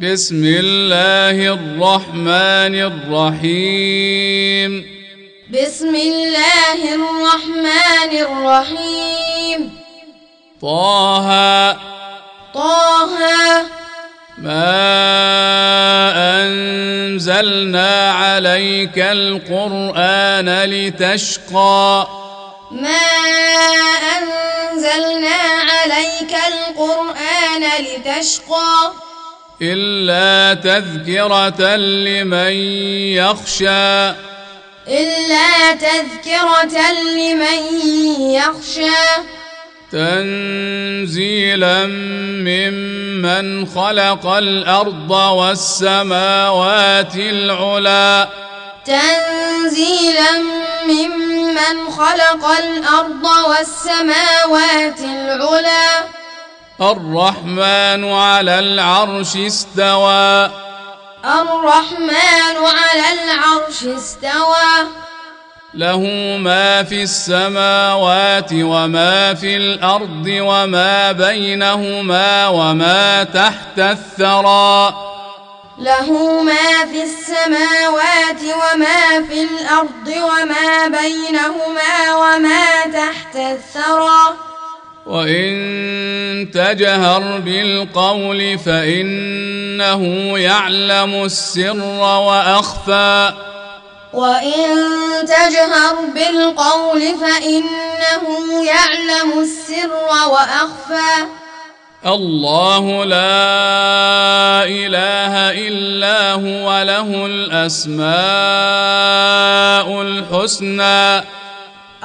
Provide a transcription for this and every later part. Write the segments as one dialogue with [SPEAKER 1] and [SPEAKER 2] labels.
[SPEAKER 1] بسم الله الرحمن الرحيم.
[SPEAKER 2] بسم الله الرحمن الرحيم.
[SPEAKER 1] طه.
[SPEAKER 2] طه.
[SPEAKER 1] ما أنزلنا عليك القرآن لتشقى.
[SPEAKER 2] ما أنزلنا عليك القرآن لتشقى.
[SPEAKER 1] إلا تذكرة لمن يخشى.
[SPEAKER 2] إلا تذكرة لمن يخشى.
[SPEAKER 1] تنزيلا ممن خلق الأرض والسماوات العلى
[SPEAKER 2] تنزيلا ممن خلق الأرض والسماوات العلى
[SPEAKER 1] الرحمن على العرش استوى.
[SPEAKER 2] الرحمن على العرش استوى.
[SPEAKER 1] له ما في السماوات وما في الأرض وما بينهما وما تحت الثرى.
[SPEAKER 2] له ما في السماوات وما في الأرض وما بينهما وما تحت الثرى.
[SPEAKER 1] وإن تجهر بالقول فإنه يعلم السر وأخفى.
[SPEAKER 2] وإن تجهر بالقول فإنه يعلم السر وأخفى.
[SPEAKER 1] الله لا إله إلا هو له الأسماء الحسنى.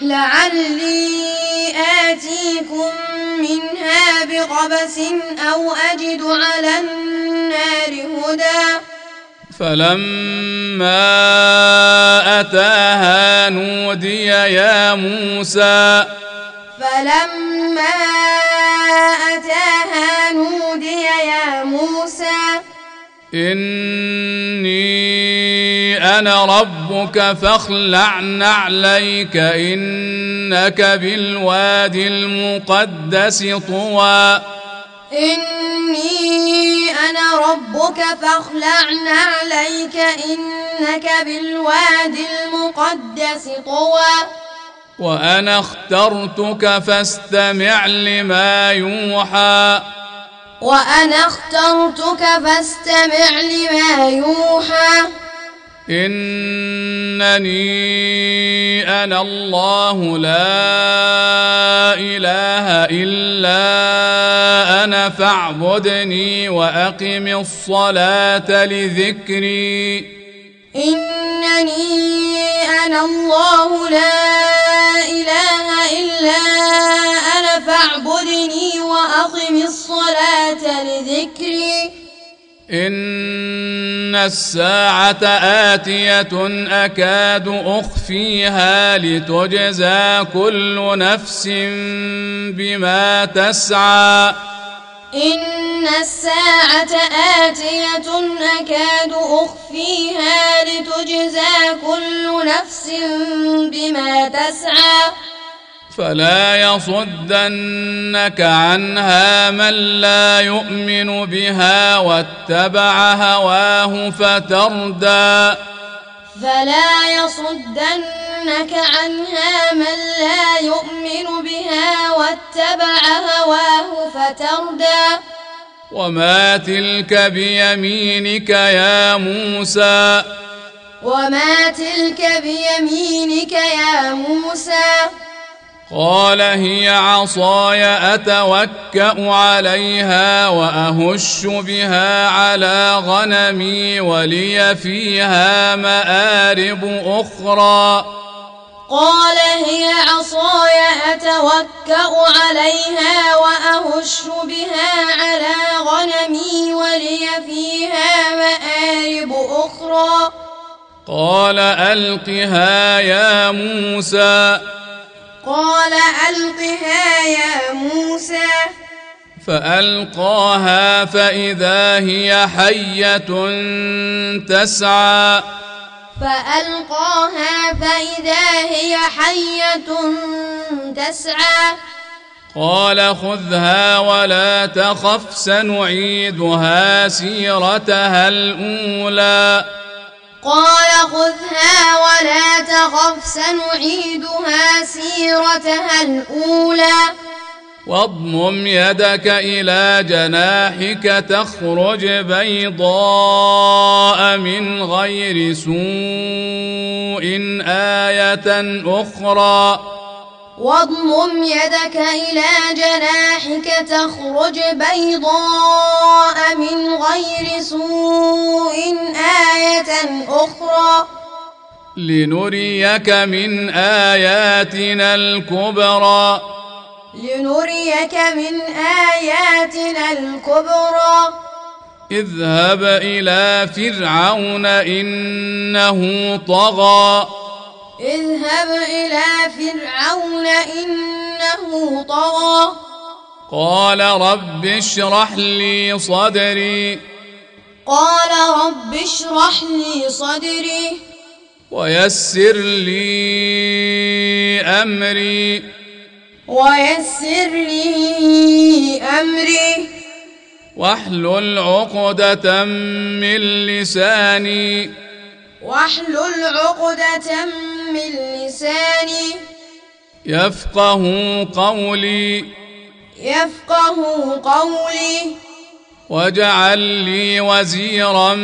[SPEAKER 2] لعلي آتيكم منها بقبس أو أجد على النار هدى.
[SPEAKER 1] فلما أتاها نودي يا موسى.
[SPEAKER 2] فلما أتاها نودي يا موسى.
[SPEAKER 1] إني أنا ربك فاخلع نعليك إنك بالوادي المقدس طوى.
[SPEAKER 2] إني أنا ربك فاخلع نعليك إنك بالوادي المقدس طوى.
[SPEAKER 1] وأنا اخترتك فاستمع لما يوحى.
[SPEAKER 2] وأنا اخترتك فاستمع لما يوحى.
[SPEAKER 1] إنني أنا الله لا إله إلا أنا فاعبدني وأقم الصلاة لذكري.
[SPEAKER 2] إنني أنا الله لا إله إلا أنا فاعبدني وأقم الصلاة لذكري.
[SPEAKER 1] إن الساعة آتية أكاد أخفيها لتجزى كل نفس بما تسعى.
[SPEAKER 2] إن الساعة آتية أكاد أخفيها لتجزى كل نفس بما تسعى.
[SPEAKER 1] فلا يصدنك عنها من لا يؤمن بها واتبع هواه فتردى.
[SPEAKER 2] فلا يصدنك عنها من لا يؤمن بها واتبع هواه فتردى.
[SPEAKER 1] وما تلك بيمينك يا موسى.
[SPEAKER 2] وما تلك بيمينك يا موسى.
[SPEAKER 1] قال هي عصاي أتوكأ عليها وأهش بها على غنمي ولي فيها مآرب أخرى.
[SPEAKER 2] قال هي عصاي أتوكأ عليها وأهش بها على غنمي ولي فيها مآرب أخرى.
[SPEAKER 1] قال ألقها يا موسى.
[SPEAKER 2] قال ألقها يا موسى.
[SPEAKER 1] فألقاها فإذا هي حية تسعى.
[SPEAKER 2] فألقاها فإذا هي حية تسعى.
[SPEAKER 1] قال خذها ولا تخف سنعيدها سيرتها الأولى.
[SPEAKER 2] قال خذها ولا تخف سنعيدها سيرتها الأولى.
[SPEAKER 1] واضمم يدك إلى جناحك تخرج بيضاء من غير سوء آية أخرى.
[SPEAKER 2] واضمم يدك إلى جناحك تخرج بيضاء من غير سوء آية أخرى.
[SPEAKER 1] لنريك من آياتنا الكبرى.
[SPEAKER 2] لنريك من آياتنا الكبرى.
[SPEAKER 1] اذهب إلى فرعون إنه طغى.
[SPEAKER 2] اذهب إلى فرعون إنه طغى.
[SPEAKER 1] قال رب اشرح لي صدري.
[SPEAKER 2] قال رب اشرح لي صدري.
[SPEAKER 1] ويسر لي أمري.
[SPEAKER 2] ويسر لي أمري.
[SPEAKER 1] واحلل عقدة من لساني.
[SPEAKER 2] واحلل عقدة من لساني.
[SPEAKER 1] يفقه قولي.
[SPEAKER 2] يفقه قولي.
[SPEAKER 1] واجعل لي وزيرا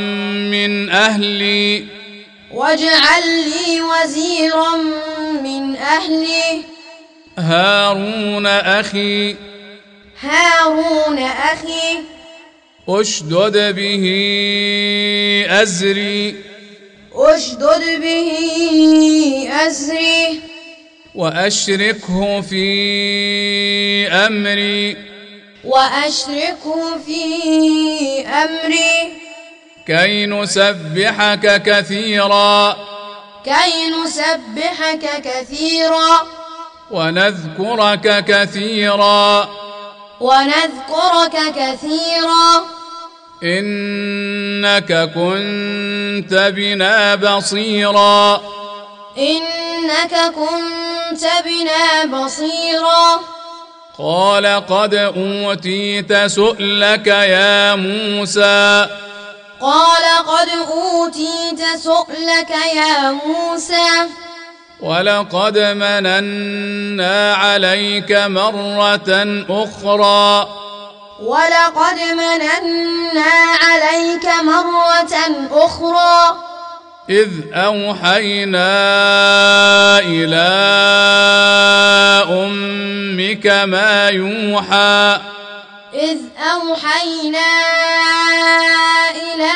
[SPEAKER 1] من أهلي.
[SPEAKER 2] واجعل لي وزيرا من أهلي.
[SPEAKER 1] هارون أخي.
[SPEAKER 2] هارون أخي.
[SPEAKER 1] أشدد به أزري.
[SPEAKER 2] اشدد به أزري.
[SPEAKER 1] وأشركه في أمري.
[SPEAKER 2] وأشركه في أمري.
[SPEAKER 1] كي نسبحك كثيرا.
[SPEAKER 2] كي نسبحك كثيرا.
[SPEAKER 1] ونذكرك كثيرا.
[SPEAKER 2] ونذكرك كثيرا.
[SPEAKER 1] إنك كنت بنا بصيرا.
[SPEAKER 2] إنك كنت بنا بصيرا.
[SPEAKER 1] قال قد أوتيت سؤلك يا موسى.
[SPEAKER 2] قال قد أوتيت سؤلك يا موسى.
[SPEAKER 1] ولقد مننا عليك مرة أخرى.
[SPEAKER 2] ولقد مننا عليك مرة أخرى.
[SPEAKER 1] إذ أوحينا إلى أمك ما يوحى.
[SPEAKER 2] إذ أوحينا إلى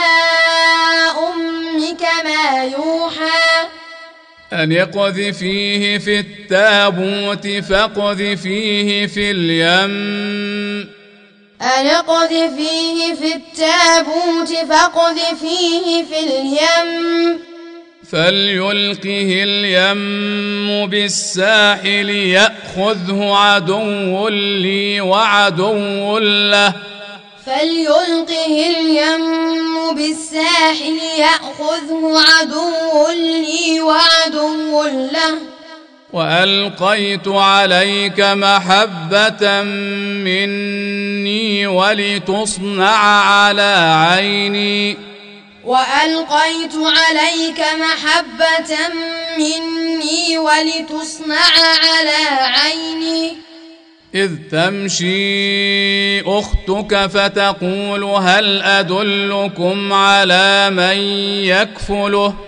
[SPEAKER 2] أمك ما يوحى.
[SPEAKER 1] أن اقذفيه في التابوت فاقذفيه في اليم.
[SPEAKER 2] أن اقذفيه في التابوت فاقذفيه في اليم.
[SPEAKER 1] فليلقه اليم بالساحل يأخذه عدو لي وعدو له.
[SPEAKER 2] فليلقه اليم بالساحل يأخذه عدو لي وعدو له.
[SPEAKER 1] وألقيت عليك محبة مني ولتصنع على عيني.
[SPEAKER 2] وألقيت عليك محبة مني ولتصنع على عيني.
[SPEAKER 1] إذ تمشي أختك فتقول هل أدلكم على من يكفله؟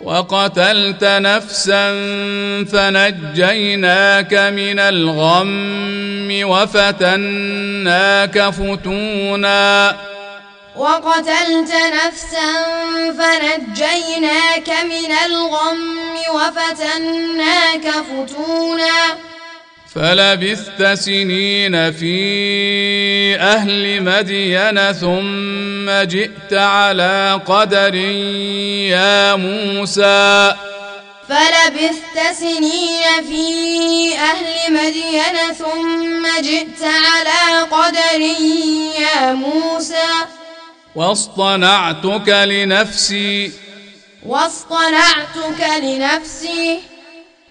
[SPEAKER 1] وقتلت نفسا فنجيناك من الغم وفتناك فتونا.
[SPEAKER 2] وقتلت نفسا فنجيناك من الغم وفتناك فتونا.
[SPEAKER 1] فلبثت سنين في أهل مدين ثم جئت على قدر يا موسى.
[SPEAKER 2] فلبثت سنين في أهل مدين ثم جئت على قدر يا موسى.
[SPEAKER 1] واصطنعتك لنفسي.
[SPEAKER 2] واصطنعتك لنفسي.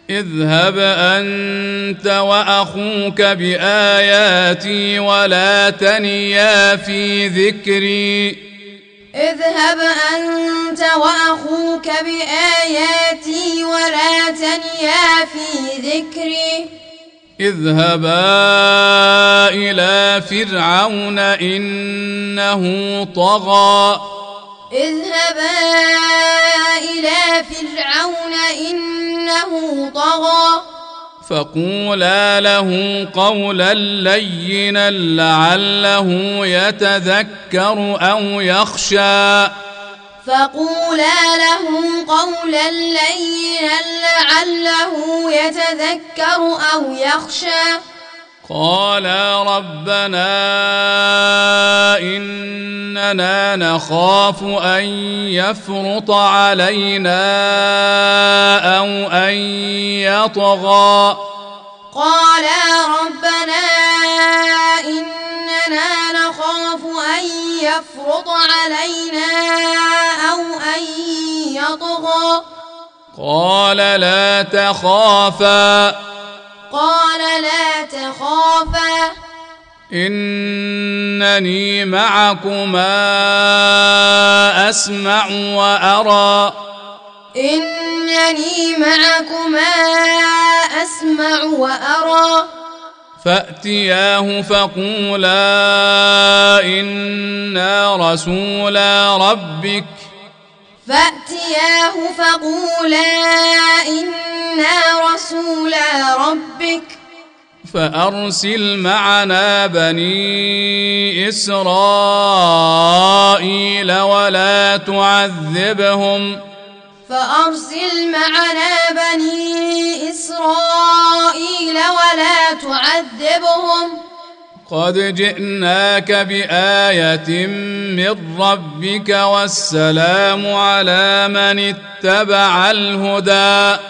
[SPEAKER 1] اذهب أنت وأخوك بآياتي ولا تنيا في ذكري.
[SPEAKER 2] اذهب أنت وأخوك بآياتي ولا تنيا في ذكري.
[SPEAKER 1] اذهبا إلى فرعون إنه طغى.
[SPEAKER 2] اذهبا إلى فرعون إنه طغى.
[SPEAKER 1] فقولا له قولا لينا لعله يتذكر أو يخشى.
[SPEAKER 2] فقولا له قولا لينا لعله يتذكر أو يخشى.
[SPEAKER 1] قالا ربنا إننا نخاف أن يفرط علينا أو أن يطغى.
[SPEAKER 2] قالا ربنا إننا نخاف أن يفرط علينا أو أن يطغى.
[SPEAKER 1] قال لا تخافا.
[SPEAKER 2] قال لا تخافا.
[SPEAKER 1] إنني معكما أسمع وأرى.
[SPEAKER 2] إنني معكما أسمع وأرى.
[SPEAKER 1] فأتياه فقولا إنا رسولا ربك.
[SPEAKER 2] فأتياه فقولا إنا رسولا ربك
[SPEAKER 1] فارسل معنا بني اسرائيل ولا تعذبهم
[SPEAKER 2] فأرسل معنا بني إسرائيل ولا تعذبهم
[SPEAKER 1] قد جئناك بايه من ربك والسلام على من اتبع الهدى.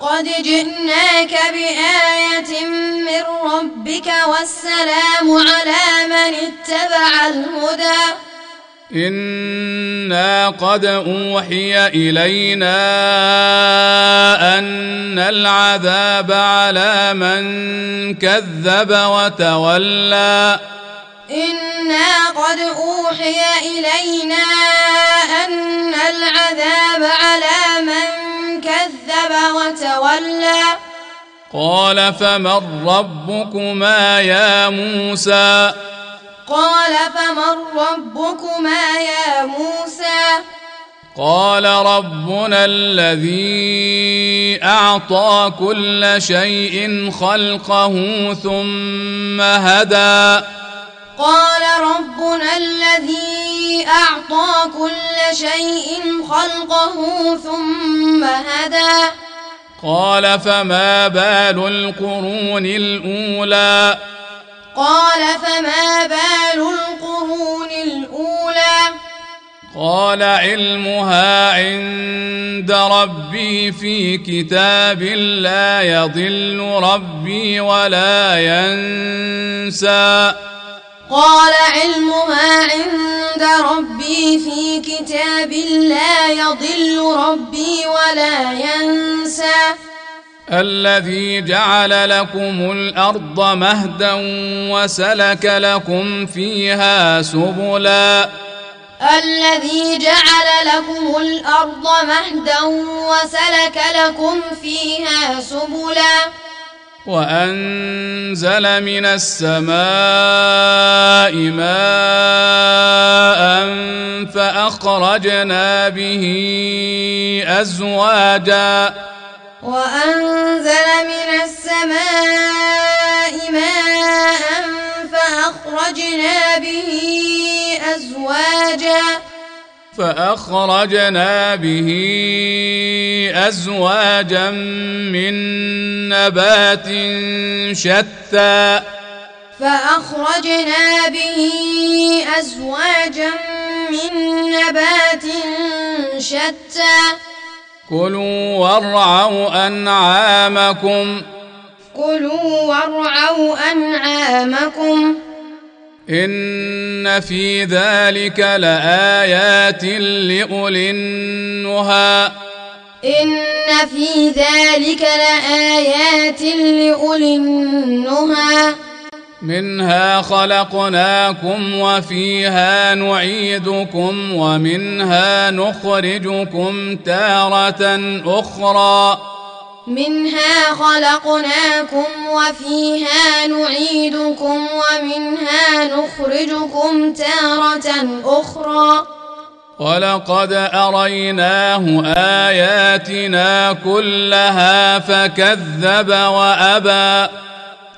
[SPEAKER 2] قد جئناك بآية من ربك والسلام على من اتبع الهدى.
[SPEAKER 1] أنا قد اوحي الينا ان العذاب على من كذب وتولى.
[SPEAKER 2] إنا قد أوحي إلينا أن العذاب على من كذب وتولى.
[SPEAKER 1] قال فمن ربكما يا موسى؟
[SPEAKER 2] قال فمن ربكما يا موسى؟
[SPEAKER 1] قال ربنا الذي أعطى كل شيء خلقه ثم هدى.
[SPEAKER 2] قال ربنا الذي أعطى كل شيء خلقه ثم هدى.
[SPEAKER 1] قال فما بال القرون الأولى؟
[SPEAKER 2] قال فما بال القرون الأولى؟
[SPEAKER 1] قال علمها عند ربي في كتاب لا يضل ربي ولا ينسى.
[SPEAKER 2] قال علمها عند ربي في كتاب لا يضل ربي ولا ينسى.
[SPEAKER 1] الذي جعل لكم الأرض مهدا وسلك لكم فيها سبلا.
[SPEAKER 2] الذي جعل لكم الأرض مهدا وسلك لكم فيها سبلا.
[SPEAKER 1] وأنزل من السماء ماء فأخرجنا به أزواجا.
[SPEAKER 2] وأنزل من السماء ماء فأخرجنا به أزواجا
[SPEAKER 1] فأخرجنا به أزواجا من نبات شتى.
[SPEAKER 2] فأخرجنا به أزواجا من نبات شتى.
[SPEAKER 1] كلوا وارعوا أنعامكم
[SPEAKER 2] كلوا وارعوا أنعامكم
[SPEAKER 1] إن في ذلك لآيات لأولي النهى
[SPEAKER 2] إن في ذلك لآيات لأولي النهى
[SPEAKER 1] منها خلقناكم وفيها نعيدكم ومنها نخرجكم تارة أخرى.
[SPEAKER 2] منها خلقناكم وفيها نعيدكم ومنها نخرجكم تارة أخرى.
[SPEAKER 1] ولقد أريناه آياتنا كلها فكذب وأبى.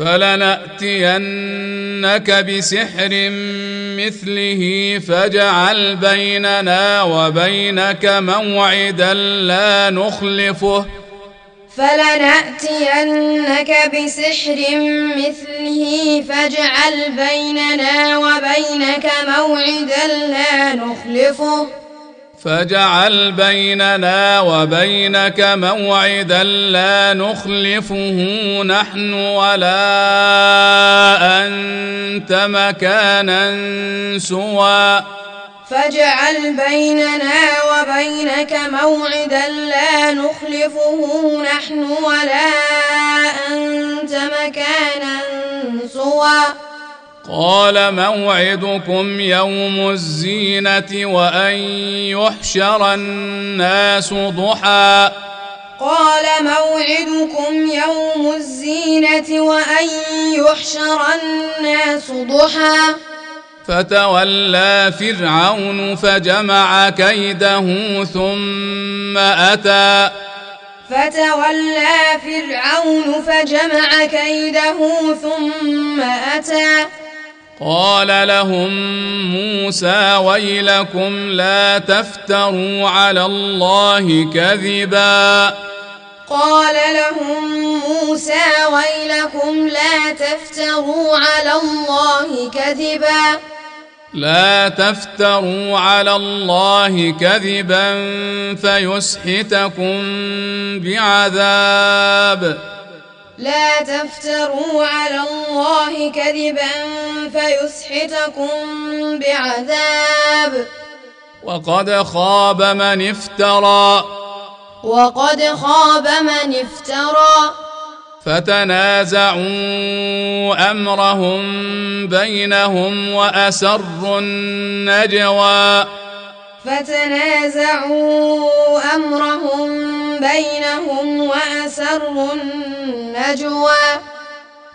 [SPEAKER 1] فلنأتينك بسحر مثله فاجعل بيننا وبينك موعدا لا نخلفه.
[SPEAKER 2] فلنأتينك بسحر مثله فاجعل بيننا وبينك موعدا لا نخلفه.
[SPEAKER 1] فاجعل بيننا وبينك موعدا لا نخلفه نحن ولا أنت مكانا سوى.
[SPEAKER 2] فاجعل بيننا وبينك موعدا لا نخلفه نحن ولا أنت مكانا سوى.
[SPEAKER 1] قال موعدكم يوم الزينة وأن يحشر الناس ضحى.
[SPEAKER 2] قال موعدكم يوم الزينة وأن يحشر الناس ضحى.
[SPEAKER 1] فتولى فرعون فجمع كيده ثم أتى.
[SPEAKER 2] فتولى فرعون فجمع كيده ثم أتى.
[SPEAKER 1] قال لهم موسى ويلكم لا تفتروا على الله كذبا.
[SPEAKER 2] قال لهم موسى ويلكم لا تفتروا على الله كذبا.
[SPEAKER 1] لا تفتروا على الله كذبا فيسحتكم بعذاب.
[SPEAKER 2] لا تفتروا على الله كذبا فيسحتكم بعذاب.
[SPEAKER 1] وقد خاب من افترى.
[SPEAKER 2] وقد خاب من افترى.
[SPEAKER 1] فتنازعوا أمرهم بينهم وأسروا النجوى.
[SPEAKER 2] فتنازعوا أمرهم بينهم وأسروا النجوى.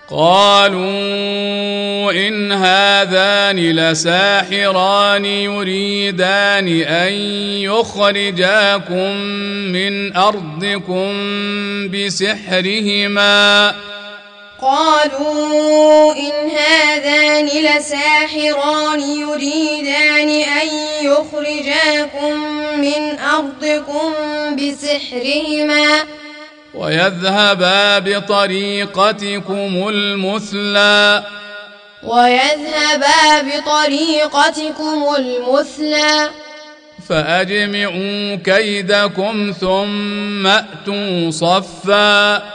[SPEAKER 1] قالوا إن هذان لساحران يريدان أن يخرجاكم من أرضكم بسحرهما.
[SPEAKER 2] قالوا إن هذان لساحران يريدان أن يخرجاكم من أرضكم بسحرهما
[SPEAKER 1] ويذهبا بطريقتكم المثلى.
[SPEAKER 2] ويذهبا بطريقتكم المثلى.
[SPEAKER 1] فأجمعوا كيدكم ثم أتوا صفا.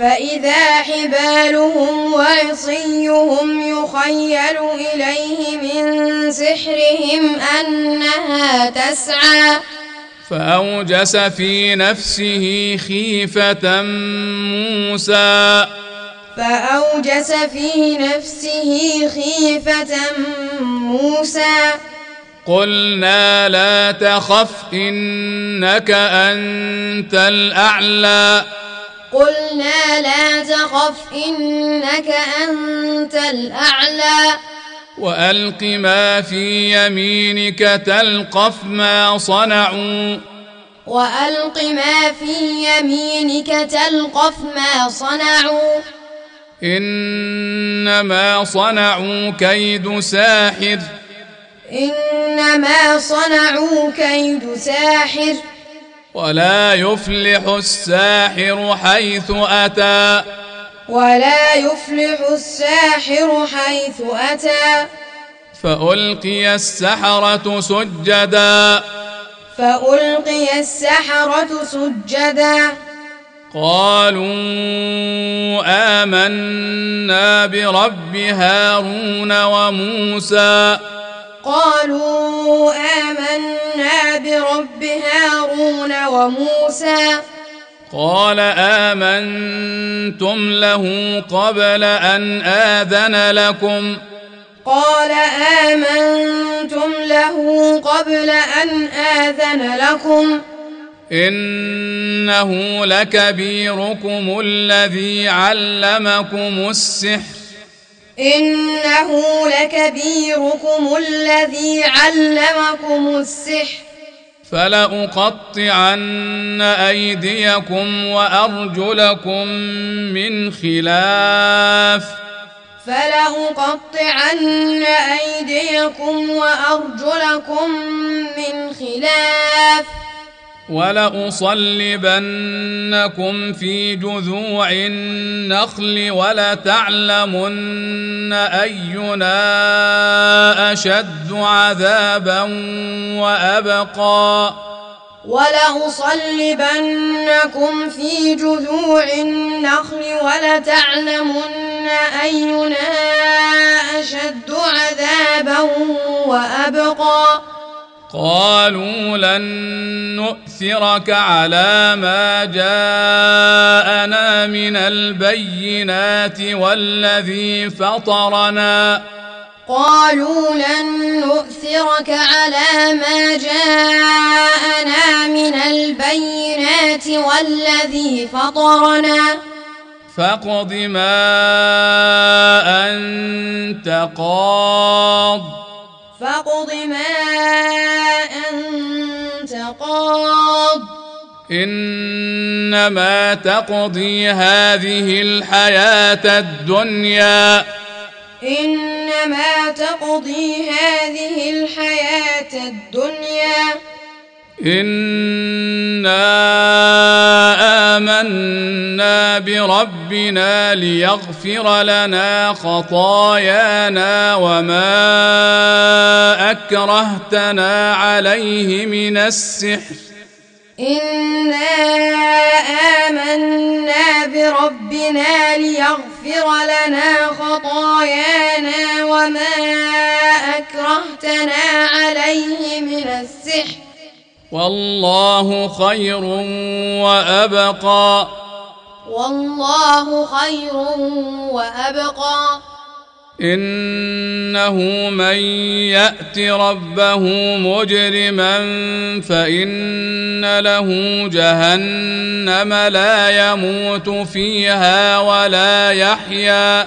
[SPEAKER 2] فإذا حبالهم وعصيهم يخيل إليه من سحرهم أنها تسعى.
[SPEAKER 1] فأوجس في نفسه خيفة موسى.
[SPEAKER 2] فأوجس في نفسه خيفة موسى.
[SPEAKER 1] قلنا لا تخف إنك أنت الأعلى.
[SPEAKER 2] قلنا لا تخف إنك أنت الأعلى.
[SPEAKER 1] وألق ما في يمينك تلقف ما صنعوا.
[SPEAKER 2] وألق ما في يمينك تلقف ما صنعوا.
[SPEAKER 1] إنما صنعوا كيد ساحر.
[SPEAKER 2] إنما صنعوا كيد ساحر.
[SPEAKER 1] ولا يفلح الساحر حيث أتى.
[SPEAKER 2] ولا يفلح الساحر حيث أتى.
[SPEAKER 1] فألقي السحرة سجدا.
[SPEAKER 2] فألقي السحرة سجدا.
[SPEAKER 1] قالوا آمنا برب هارون وموسى.
[SPEAKER 2] قالوا آمنا برب هارون وموسى.
[SPEAKER 1] قال آمنتم له قبل أن آذن لكم.
[SPEAKER 2] قال آمنتم له قبل أن آذن لكم.
[SPEAKER 1] إنه لكبيركم الذي علمكم السحر.
[SPEAKER 2] إنه لكبيركم الذي علمكم السحر.
[SPEAKER 1] فلأقطعن أيديكم وأرجلكم من خلاف.
[SPEAKER 2] فلأقطعن أيديكم وأرجلكم من خلاف.
[SPEAKER 1] ولأصلبنكم في جذوع النخل ولتعلمن أينا أشد عذابا وأبقى.
[SPEAKER 2] ولأصلبنكم في جذوع النخل ولتعلمن أينا أشد عذابا وأبقى.
[SPEAKER 1] قالوا لن نؤثرك على ما جاءنا من البينات والذي فطرنا.
[SPEAKER 2] قالوا لن نؤثرك على ما جاءنا من البينات والذي فطرنا.
[SPEAKER 1] فاقض ما أنت قاض.
[SPEAKER 2] فاقض ما أنت قاض.
[SPEAKER 1] إنما تقضي هذه الحياة الدنيا.
[SPEAKER 2] إنما تقضي هذه الحياة الدنيا.
[SPEAKER 1] إنا آمنا بربنا ليغفر لنا خطايانا وما أكرهتنا عليه من السحر
[SPEAKER 2] إنا آمنا بربنا ليغفر لنا خطايانا وما أكرهتنا عليه من السحر
[SPEAKER 1] والله خير وأبقى.
[SPEAKER 2] والله خير وأبقى.
[SPEAKER 1] إنه من يأت ربه مجرما فإن له جهنم لا يموت فيها ولا يحيا.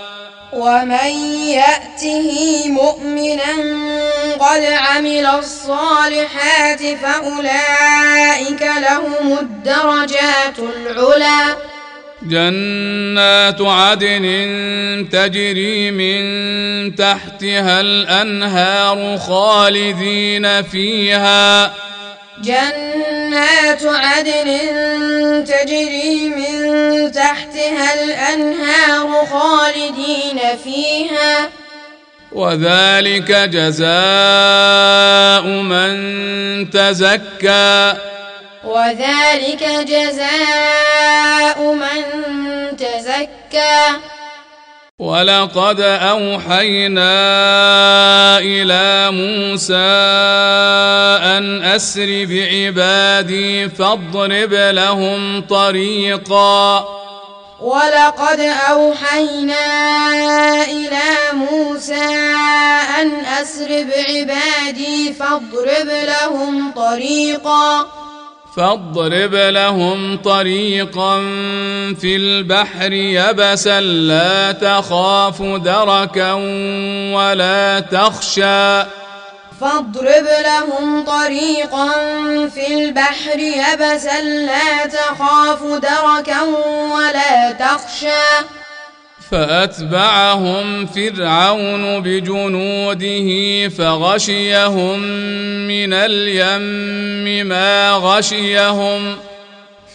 [SPEAKER 2] ومن يأته مؤمنا قد عمل الصالحات فأولئك لهم الدرجات العلى.
[SPEAKER 1] جنات عدن تجري من تحتها الأنهار خالدين فيها.
[SPEAKER 2] جنات عدن تجري من تحتها الأنهار خالدين فيها.
[SPEAKER 1] وذلك جزاء من تزكى.
[SPEAKER 2] وذلك جزاء من تزكى.
[SPEAKER 1] ولقد اوحينا إلى موسى ان اسر بعبادي فاضرب لهم طريقا
[SPEAKER 2] ولقد أوحينا إلى موسى أن أسر بعبادي فاضرب لهم طريقا
[SPEAKER 1] فاضرب لهم طريقا في البحر يبسا لا تخاف دركا ولا تخشى.
[SPEAKER 2] فاضرب لهم طريقا في البحر يبسا لا تخاف دركا ولا تخشى.
[SPEAKER 1] فأتبعهم فرعون بجنوده فغشيهم من اليم ما غشيهم.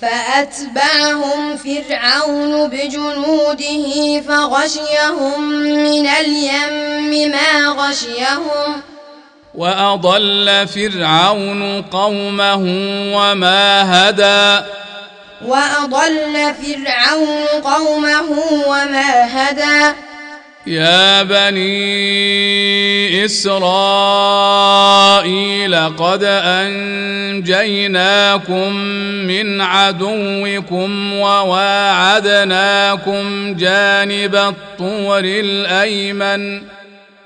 [SPEAKER 2] فأتبعهم فرعون بجنوده فغشيهم من اليم ما غشيهم.
[SPEAKER 1] وأضل فرعون قومه وما هدى.
[SPEAKER 2] وأضل فرعون قومه وما هدى.
[SPEAKER 1] يا بني إسرائيل قد أنجيناكم من عدوكم وواعدناكم جانب الطور الأيمن.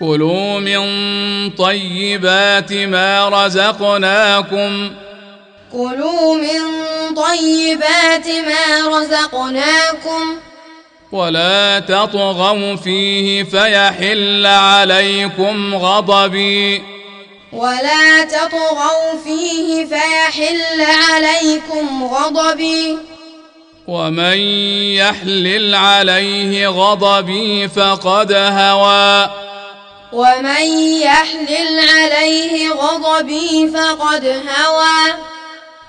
[SPEAKER 1] كلوا من طيبات ما رزقناكم.
[SPEAKER 2] كلوا من طيبات ما رزقناكم.
[SPEAKER 1] ولا تطغوا فيه فيحل عليكم غضبي.
[SPEAKER 2] ولا تطغوا فيه فيحل عليكم غضبي.
[SPEAKER 1] ومن يحلل عليه غضبي فقد هوى.
[SPEAKER 2] ومن يحلل عليه غضبي فقد هوى.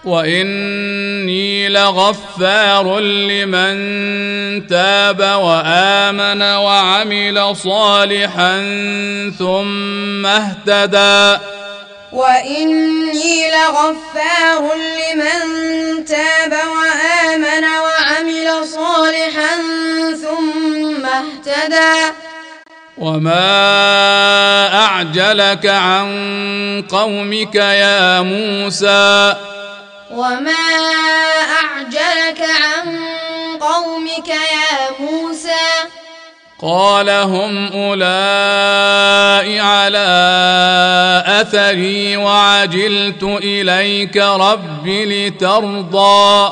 [SPEAKER 1] وإني لغفار لمن تاب وآمن وعمل صالحا ثم اهتدى.
[SPEAKER 2] وإني لغفار لمن تاب وآمن وعمل صالحا ثم اهتدى.
[SPEAKER 1] وما اعجلك عن قومك يا موسى
[SPEAKER 2] وما أعجلك عن قومك يا موسى
[SPEAKER 1] قال هم اولئك على اثري عجلت اليك رب لترضى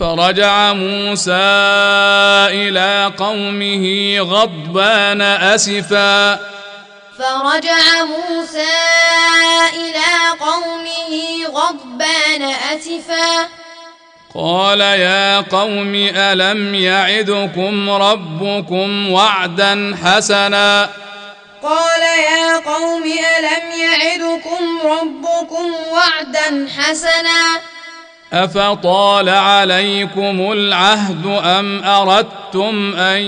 [SPEAKER 1] فرجع موسى إلى قومه غضبان أسفا.
[SPEAKER 2] فرجع موسى إلى قومه غضبان أسفا.
[SPEAKER 1] قال يا قوم ألم يعدكم ربكم وعدا حسنا؟
[SPEAKER 2] قال يا قوم ألم يعدكم ربكم وعدا حسنا؟
[SPEAKER 1] أفطال عليكم العهد أم أردتم أن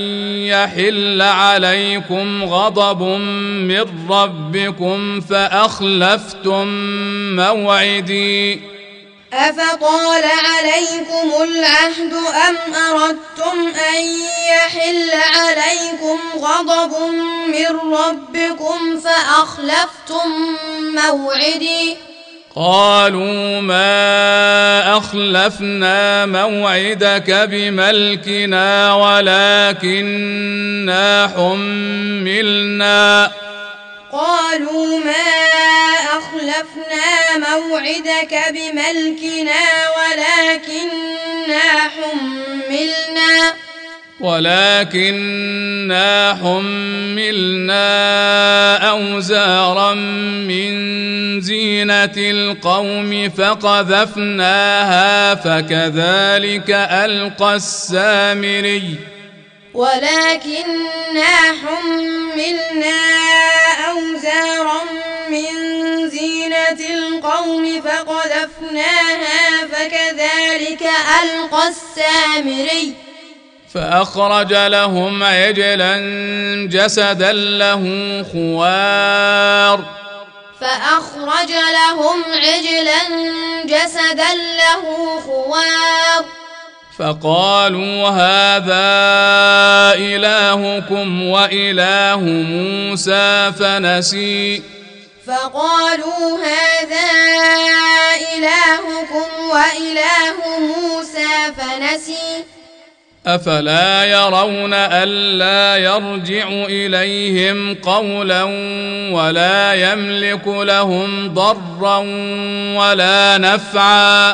[SPEAKER 1] يحل عليكم غضب من ربكم فأخلفتم موعدي؟
[SPEAKER 2] أفطال عليكم العهد أم أردتم أن يحل عليكم غضب من ربكم فأخلفتم موعدي؟
[SPEAKER 1] قالوا ما أخلفنا موعدك بملكنا ولكننا حملنا.
[SPEAKER 2] قالوا ما أخلفنا موعدك بملكنا ولكننا حملنا.
[SPEAKER 1] ولكننا حملنا أوزارا من زينة القوم فقذفناها فكذلك ألقى السامري.
[SPEAKER 2] ولكننا حملنا أوزارا من زينة القوم فقذفناها فكذلك ألقى السامري.
[SPEAKER 1] فأخرج لهم عجلا جسدا له خوار.
[SPEAKER 2] فأخرج لهم عجلا جسدا له خوار.
[SPEAKER 1] فقالوا هذا إلهكم وإله موسى فنسي.
[SPEAKER 2] فقالوا هذا إلهكم وإله موسى فنسي.
[SPEAKER 1] أفلا يرون ألا يرجع إليهم قولا ولا يملك لهم ضرا ولا نفعا.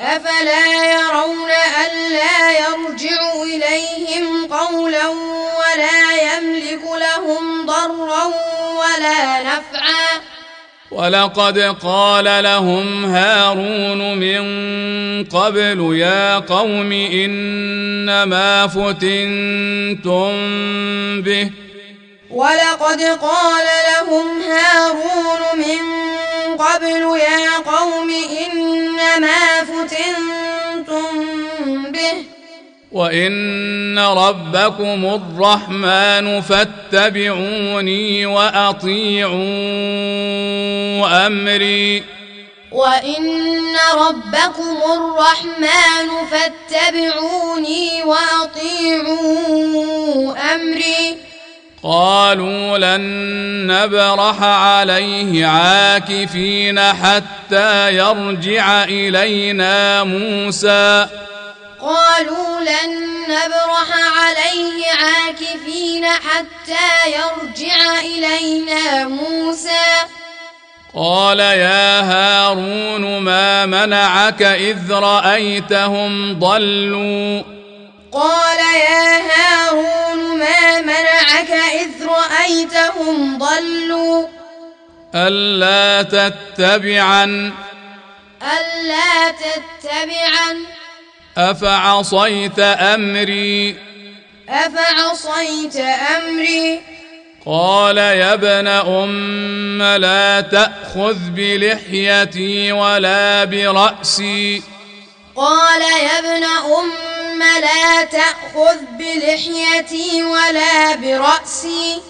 [SPEAKER 2] أفلا يرون ألا يرجع إليهم قولا ولا يملك لهم ضرا ولا نفعا.
[SPEAKER 1] ولقد قال لهم هارون من قبل يا قوم إنما فتنتم به.
[SPEAKER 2] ولقد قال لهم هارون من قبل يا قوم إنما فتنتم به.
[SPEAKER 1] وان ربكم الرحمن فاتبعوني واطيعوا امري.
[SPEAKER 2] وان ربكم الرحمن فاتبعوني واطيعوا امري.
[SPEAKER 1] قالوا لن نبرح عليه عاكفين حتى يرجع الينا موسى.
[SPEAKER 2] قالوا لن نبرح عليه عاكفين حتى يرجع إلينا موسى.
[SPEAKER 1] قال يا هارون ما منعك إذ رأيتهم ضلوا؟
[SPEAKER 2] قال يا هارون ما منعك إذ رأيتهم ضلوا؟
[SPEAKER 1] ألا تتبعن.
[SPEAKER 2] ألا تتبعن.
[SPEAKER 1] أفعصيت أمري؟
[SPEAKER 2] أفعصيت أمري؟
[SPEAKER 1] قال يا ابن أم لا تأخذ بلحيتي ولا برأسي.
[SPEAKER 2] قال يا ابن أم لا تأخذ بلحيتي ولا برأسي.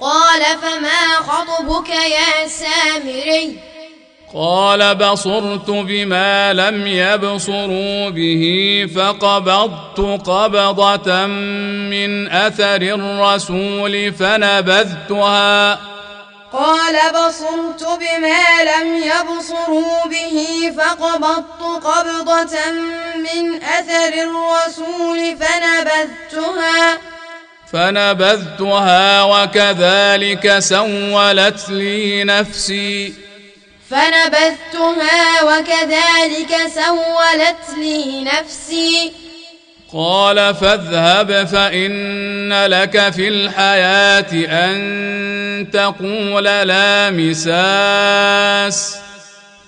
[SPEAKER 2] قال فما خطبك يا سامري؟
[SPEAKER 1] قال بصرت بما لم يبصروا به فقبضت قبضة من أثر الرسول فنبذتها.
[SPEAKER 2] قال بصرت بما لم يبصروا به فقبضت قبضة من أثر الرسول فنبذتها.
[SPEAKER 1] فنبذتها وكذلك سولت لي نفسي.
[SPEAKER 2] فنبذتها وكذلك سولت لي نفسي.
[SPEAKER 1] قال فاذهب فإن لك في الحياة أن تقول لا مساس.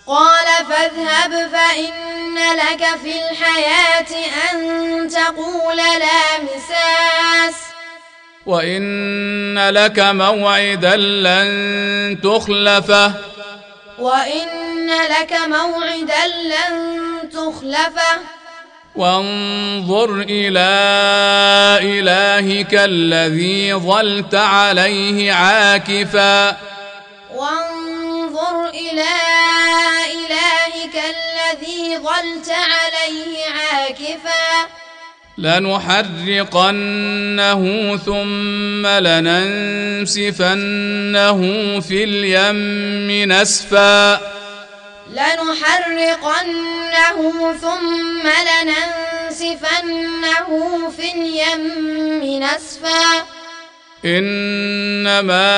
[SPEAKER 2] قال فاذهب فإن لك في الحياة أن تقول لا مساس.
[SPEAKER 1] وإن لك موعدا لن تخلفه.
[SPEAKER 2] وإن لك موعدا لن تخلفه.
[SPEAKER 1] وانظر إلى إلهك الذي ظلت عليه عاكفا.
[SPEAKER 2] وانظر إلى إلهك الذي ظلت عليه عاكفا.
[SPEAKER 1] لنحرقنه ثم لننسفنه في اليم نسفا.
[SPEAKER 2] لنحرقنه ثم لننسفنه في اليم نسفا.
[SPEAKER 1] إنما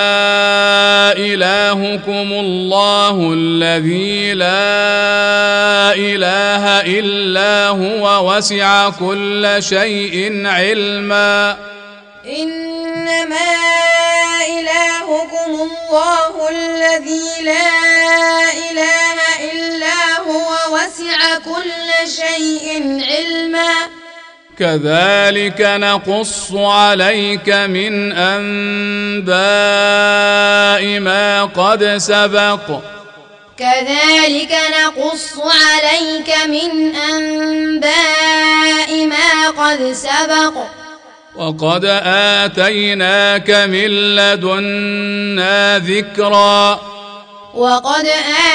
[SPEAKER 1] إلهكم الله الذي لا إله إلا هو وسع كل شيء علما.
[SPEAKER 2] إنما إلهكم الله الذي لا إله إلا هو وسع كل شيء علما.
[SPEAKER 1] كذلك نقص عليك من أنباء ما قد سبق.
[SPEAKER 2] كذلك نقص عليك من أنباء ما قد سبق.
[SPEAKER 1] وقد آتيناك من لدنا ذكرا.
[SPEAKER 2] وقد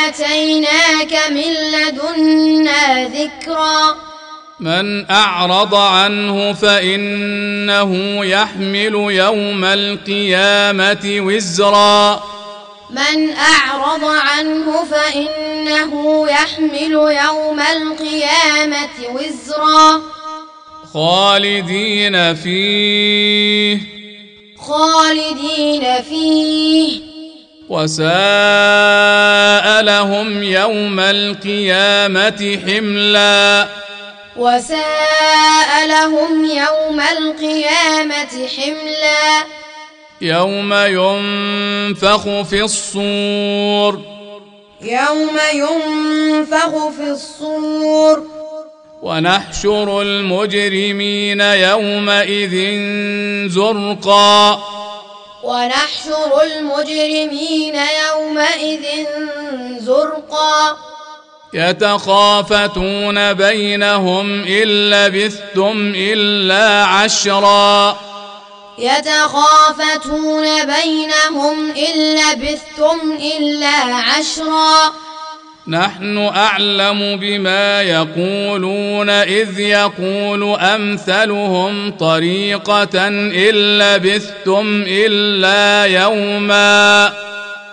[SPEAKER 2] آتيناك من لدنا ذكرا.
[SPEAKER 1] من أعرض عنه فإنه يحمل يوم القيامة وزرا.
[SPEAKER 2] من أعرض عنه فإنه يحمل يوم القيامة وزرا.
[SPEAKER 1] خالدين فيه.
[SPEAKER 2] خالدين فيه.
[SPEAKER 1] وساء لهم يوم القيامة حملا.
[SPEAKER 2] وساء لهم يوم القيامة حملا.
[SPEAKER 1] يوم ينفخ في الصور.
[SPEAKER 2] يوم ينفخ في الصور.
[SPEAKER 1] ونحشر المجرمين يومئذ زرقا.
[SPEAKER 2] ونحشر المجرمين يومئذ زرقا.
[SPEAKER 1] يتخافتون بينهم إن لبثتم إلا عشرا.
[SPEAKER 2] يتخافتون بينهم إن لبثتم إلا عشرا.
[SPEAKER 1] نحن أعلم بما يقولون إذ يقول أمثلهم طريقة إن لبثتم إلا يوما.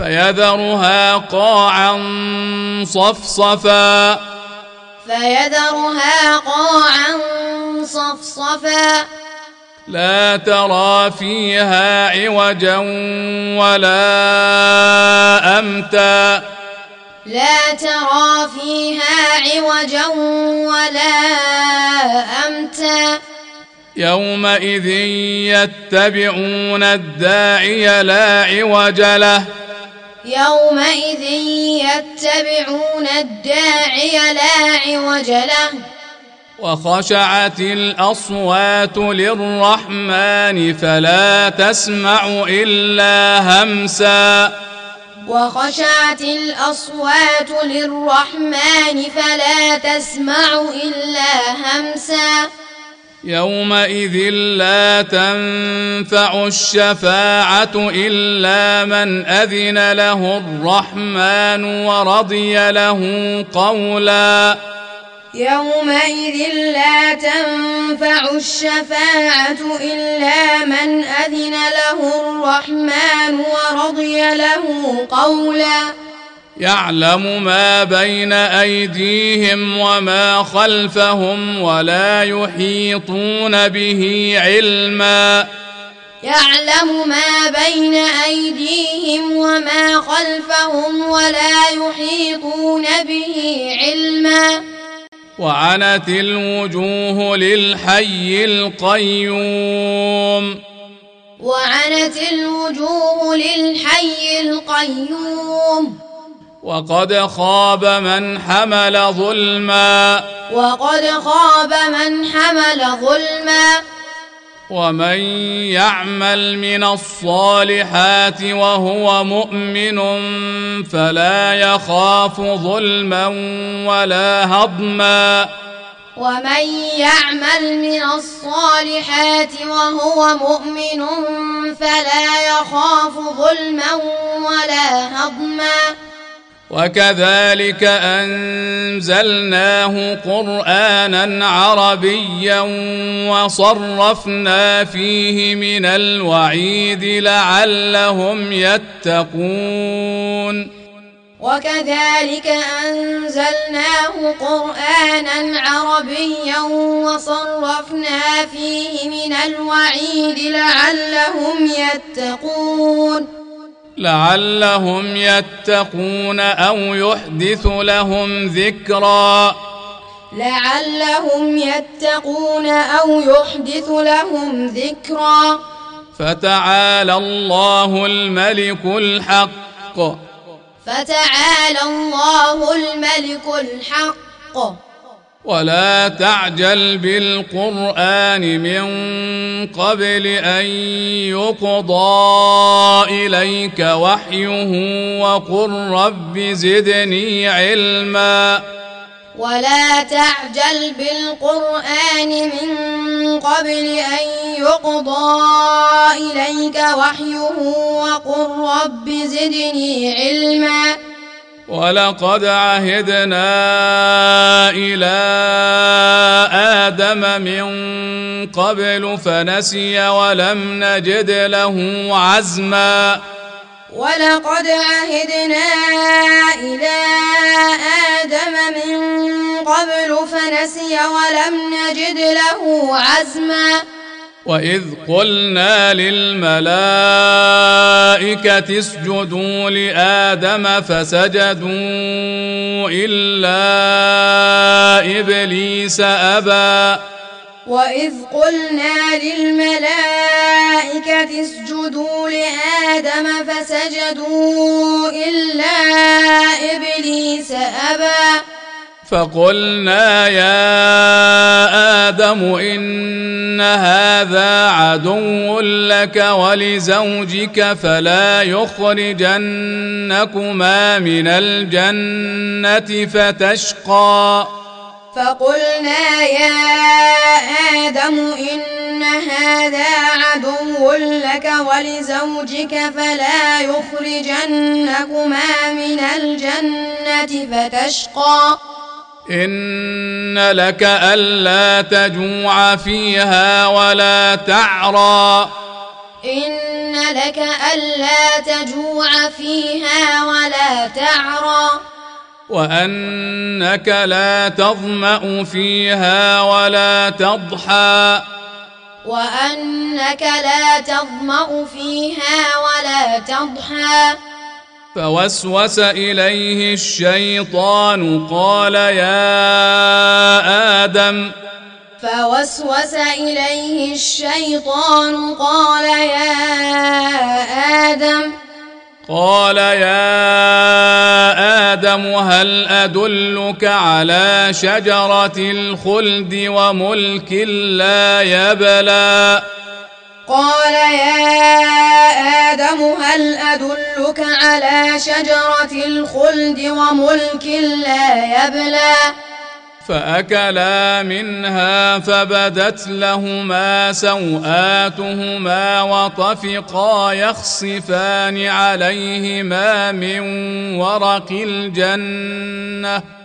[SPEAKER 1] فيذرها قاعا صفصفا.
[SPEAKER 2] فيذرها قاعا صفصفا.
[SPEAKER 1] لا ترى فيها عوجا ولا أمتا.
[SPEAKER 2] لا ترى فيها عوجا ولا أمتا.
[SPEAKER 1] يومئذ يتبعون الداعي لا عوج له.
[SPEAKER 2] يومئذ يتبعون الداعي لا عوج له.
[SPEAKER 1] وخشعت الأصوات للرحمن فلا تسمع إلا همسا.
[SPEAKER 2] وخشعت الأصوات للرحمن فلا تسمع إلا همسا.
[SPEAKER 1] يومئذ لا تنفع الشفاعة إلا من أذن له الرحمن ورضي له قولا.
[SPEAKER 2] يومئذ لا تنفع الشفاعة إلا من أذن له الرحمن ورضي له قولا.
[SPEAKER 1] يعلم ما بين أيديهم وما خلفهم ولا يحيطون به علما.
[SPEAKER 2] يعلم ما بين أيديهم وما خلفهم ولا يحيطون به علما.
[SPEAKER 1] وعنت الوجوه للحي القيوم.
[SPEAKER 2] وعنت الوجوه للحي القيوم.
[SPEAKER 1] وقد خاب من حمل ظلما.
[SPEAKER 2] وقد خاب من حمل ظلما.
[SPEAKER 1] ومن يعمل من الصالحات وهو مؤمن فلا يخاف ظلما ولا هضما.
[SPEAKER 2] ومن يعمل من الصالحات وهو مؤمن فلا يخاف ظلما ولا هضما.
[SPEAKER 1] وكذلك أنزلناه قرآنا عربيا وصرفنا فيه من الوعيد لعلهم يتقون.
[SPEAKER 2] وكذلك أنزلناه قرآنا عربيا وصرفنا فيه من الوعيد لعلهم يتقون.
[SPEAKER 1] لعلهم يتقون أو يحدث لهم ذكرا.
[SPEAKER 2] لعلهم يتقون أو يحدث لهم ذكرا.
[SPEAKER 1] فتعالى الله الملك الحق.
[SPEAKER 2] فتعالى الله الملك الحق.
[SPEAKER 1] ولا تعجل بالقرآن من قبل أن يقضى إليك وحيه وقل رب زدني علما.
[SPEAKER 2] ولا تعجل بالقرآن من قبل أن يقضى إليك وحيه وقل رب زدني علما.
[SPEAKER 1] ولقد عهدنا إلى آدم من قبل فنسي ولم نجد له عزما.
[SPEAKER 2] ولقد عهدنا إلى آدم من قبل فنسي ولم نجد له عزما.
[SPEAKER 1] واذ قلنا للملائكه اسجدوا لادم فسجدوا الا ابليس ابى
[SPEAKER 2] واذ قلنا للملائكه اسجدوا لادم فسجدوا الا ابليس ابى
[SPEAKER 1] فقلنا يا آدم إن هذا عدو لك ولزوجك فلا يخرجنكما من الجنة فتشقى.
[SPEAKER 2] فقلنا يا آدم إن هذا عدو لك ولزوجك فلا يخرجنكما من الجنة فتشقى.
[SPEAKER 1] إن لك ألا تجوع فيها ولا تعرى.
[SPEAKER 2] إن لك ألا تجوع فيها ولا تعرى.
[SPEAKER 1] وأنك لا تظمأ فيها ولا تضحى.
[SPEAKER 2] وأنك لا تظمأ فيها ولا تضحى.
[SPEAKER 1] فوسوس إليه الشيطان قال يا آدم
[SPEAKER 2] فوسوس إليه الشيطان قال يا آدم
[SPEAKER 1] قال يا آدم هل أدلك على شجرة الخلد وملك لا يبلى
[SPEAKER 2] قال يا آدم هل أدلك على شجرة الخلد وملك لا يبلى؟
[SPEAKER 1] فأكلا منها فبدت لهما سوآتهما وطفقا يخصفان عليهما من ورق الجنة.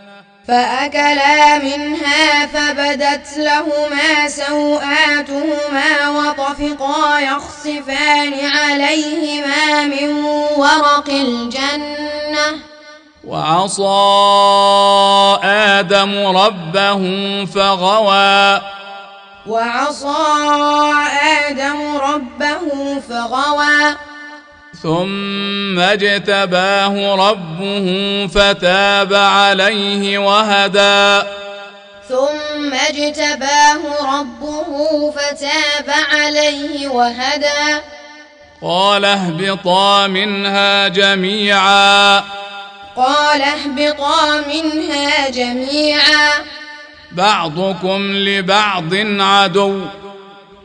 [SPEAKER 2] فأكلا منها فبدت لهما سوآتهما وطفقا يخصفان عليهما من ورق الجنة.
[SPEAKER 1] وعصى آدم ربه فغوى.
[SPEAKER 2] وعصى آدم ربه فغوى.
[SPEAKER 1] ثم اجتباه ربه فتاب عليه وهدى.
[SPEAKER 2] ثم اجتباه ربه فتاب عليه وهدى.
[SPEAKER 1] قال اهبطا منها جميعا.
[SPEAKER 2] قال اهبطا منها جميعا.
[SPEAKER 1] بعضكم لبعض عدو.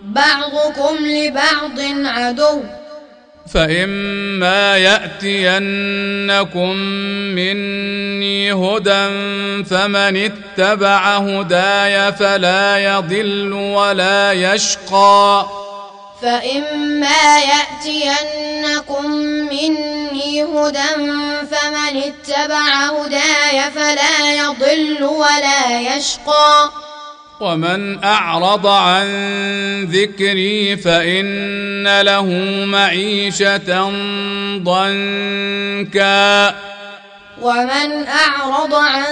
[SPEAKER 2] بعضكم لبعض عدو.
[SPEAKER 1] فإما يأتينكم مني هدى فمن اتبع هداي فلا يضل ولا يشقى.
[SPEAKER 2] فإما يأتينكم مني هدى فمن اتبع هداي فلا يضل ولا يشقى.
[SPEAKER 1] ومن أعرض عن ذكري فإن له معيشة ضنكا.
[SPEAKER 2] ومن أعرض عن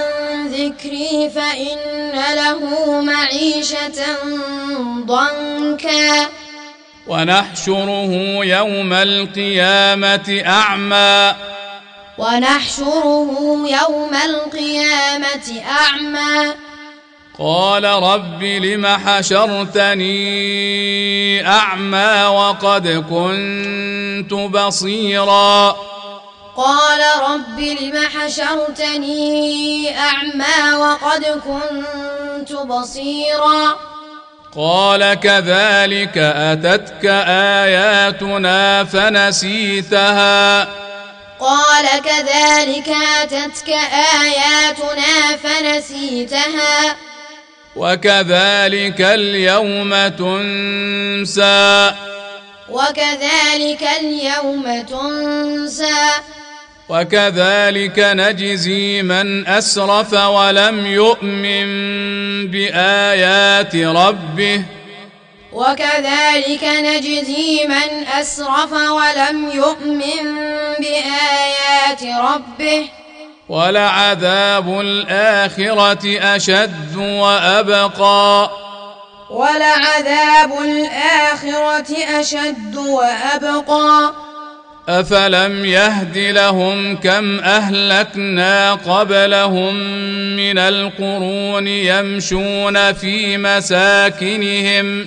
[SPEAKER 2] ذكري فإن له معيشة ضنكا.
[SPEAKER 1] ونحشره يوم القيامة أعمى.
[SPEAKER 2] ونحشره يوم القيامة أعمى.
[SPEAKER 1] قال رب لم حشرتني أعمى وقد كنت بصيرا.
[SPEAKER 2] قال رب لم حشرتني أعمى وقد كنت بصيرا.
[SPEAKER 1] قال كذلك أتتك آياتنا فنسيتها.
[SPEAKER 2] قال كذلك أتتك آياتنا فنسيتها.
[SPEAKER 1] وكذلك اليوم تنسى.
[SPEAKER 2] وكذلك اليوم تنسى.
[SPEAKER 1] وكذلك نجزي من أسرف ولم يؤمن بآيات ربه.
[SPEAKER 2] وكذلك نجزي من أسرف ولم يؤمن بآيات ربه.
[SPEAKER 1] ولعذاب الآخرة أشد وأبقى.
[SPEAKER 2] ولعذاب الآخرة أشد وأبقى.
[SPEAKER 1] أفلم يهد لهم كم أهلكنا قبلهم من القرون يمشون في مساكنهم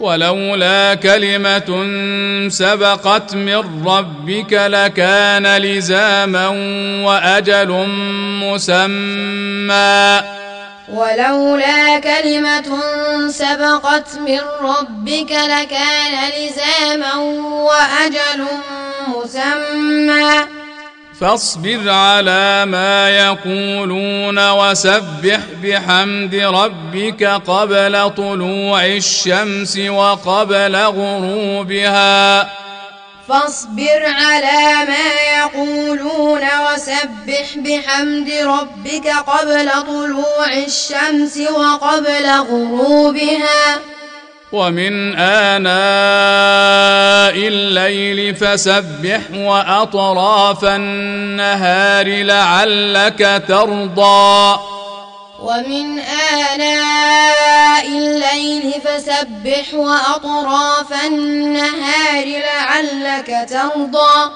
[SPEAKER 1] ولولا كلمة سبقت من ربك لكان لزاما وأجل مسمى.
[SPEAKER 2] ولولا كلمة سبقت من ربك لكان لزاما وأجل مسمى.
[SPEAKER 1] فاصبر على ما يقولون وسبح بحمد ربك قبل طلوع الشمس وقبل غروبها.
[SPEAKER 2] فاصبر على ما يقولون وسبح بحمد ربك قبل طلوع الشمس وقبل غروبها.
[SPEAKER 1] ومن آناء الليل فسبح وأطراف النهار لعلك ترضى.
[SPEAKER 2] ومن آناء الليل فسبح وأطراف النهار لعلك ترضى.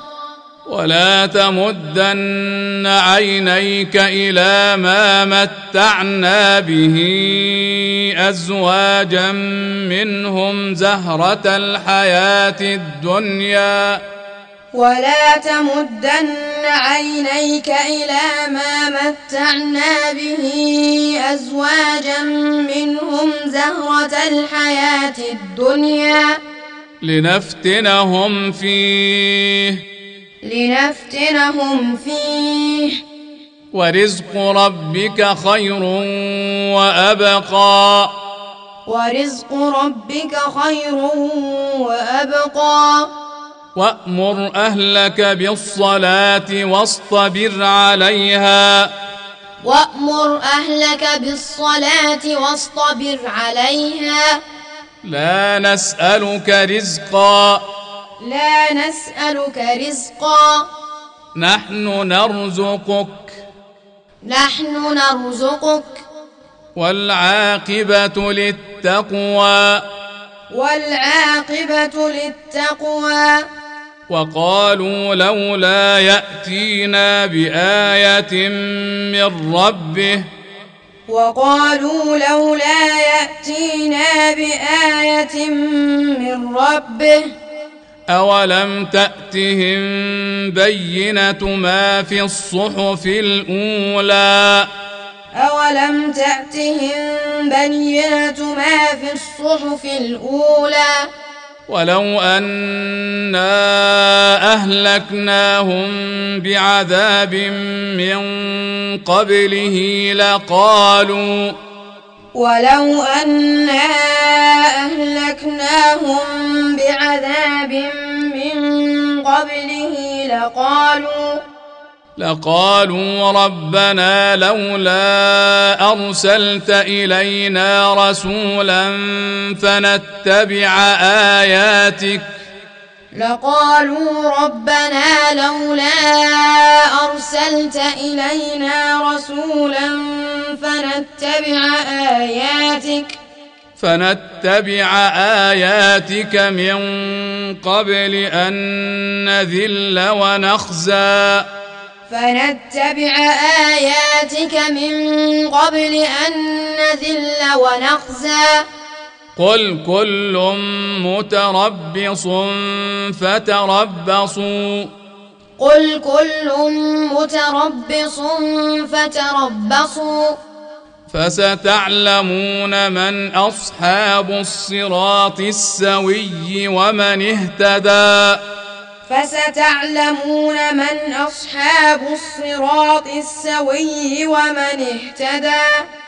[SPEAKER 1] ولا تمدن عينيك إلى ما متعنا به أزواجا منهم زهرة الحياة الدنيا.
[SPEAKER 2] ولا تمدن عينيك إلى ما متعنا به أزواجا منهم زهرة الحياة الدنيا.
[SPEAKER 1] لنفتنهم فيه.
[SPEAKER 2] لنفتنهم فيه.
[SPEAKER 1] ورزق ربك خير وأبقى.
[SPEAKER 2] ورزق ربك خير وأبقى.
[SPEAKER 1] وأمر أهلك بالصلاة واصطبر عليها.
[SPEAKER 2] وأمر أهلك بالصلاة واصطبر عليها.
[SPEAKER 1] لا نسألك رزقا.
[SPEAKER 2] لا نسألك رزقا.
[SPEAKER 1] نحن نرزقك.
[SPEAKER 2] نحن نرزقك.
[SPEAKER 1] والعاقبة للتقوى.
[SPEAKER 2] والعاقبة للتقوى.
[SPEAKER 1] وقالوا لولا يأتينا بآية من ربه.
[SPEAKER 2] وقالوا لولا يأتينا بآية من ربه.
[SPEAKER 1] أولم تأتهم بينة ما في الصحف الأولى
[SPEAKER 2] أولم تأتهم بينة ما في الصحف الأولى
[SPEAKER 1] ولو أنا أهلكناهم بعذاب من قبله لقالوا
[SPEAKER 2] ولو أنا أهلكناهم بعذاب من قبله لقالوا
[SPEAKER 1] لقالوا ربنا لولا أرسلت إلينا رسولا فنتبع آياتك
[SPEAKER 2] لقالوا ربنا لولا أرسلت إلينا رسولا فنتبع آياتك
[SPEAKER 1] فنتبع آياتك من قبل أن نذل ونخزى.
[SPEAKER 2] فنتبع آياتك من قبل أن نذل ونخزى.
[SPEAKER 1] قل كل متربص فتربصوا.
[SPEAKER 2] قل كل متربص فتربصوا.
[SPEAKER 1] فستعلمون من أصحاب الصراط السوي ومن اهتدى.
[SPEAKER 2] فستعلمون من أصحاب الصراط السوي ومن اهتدى.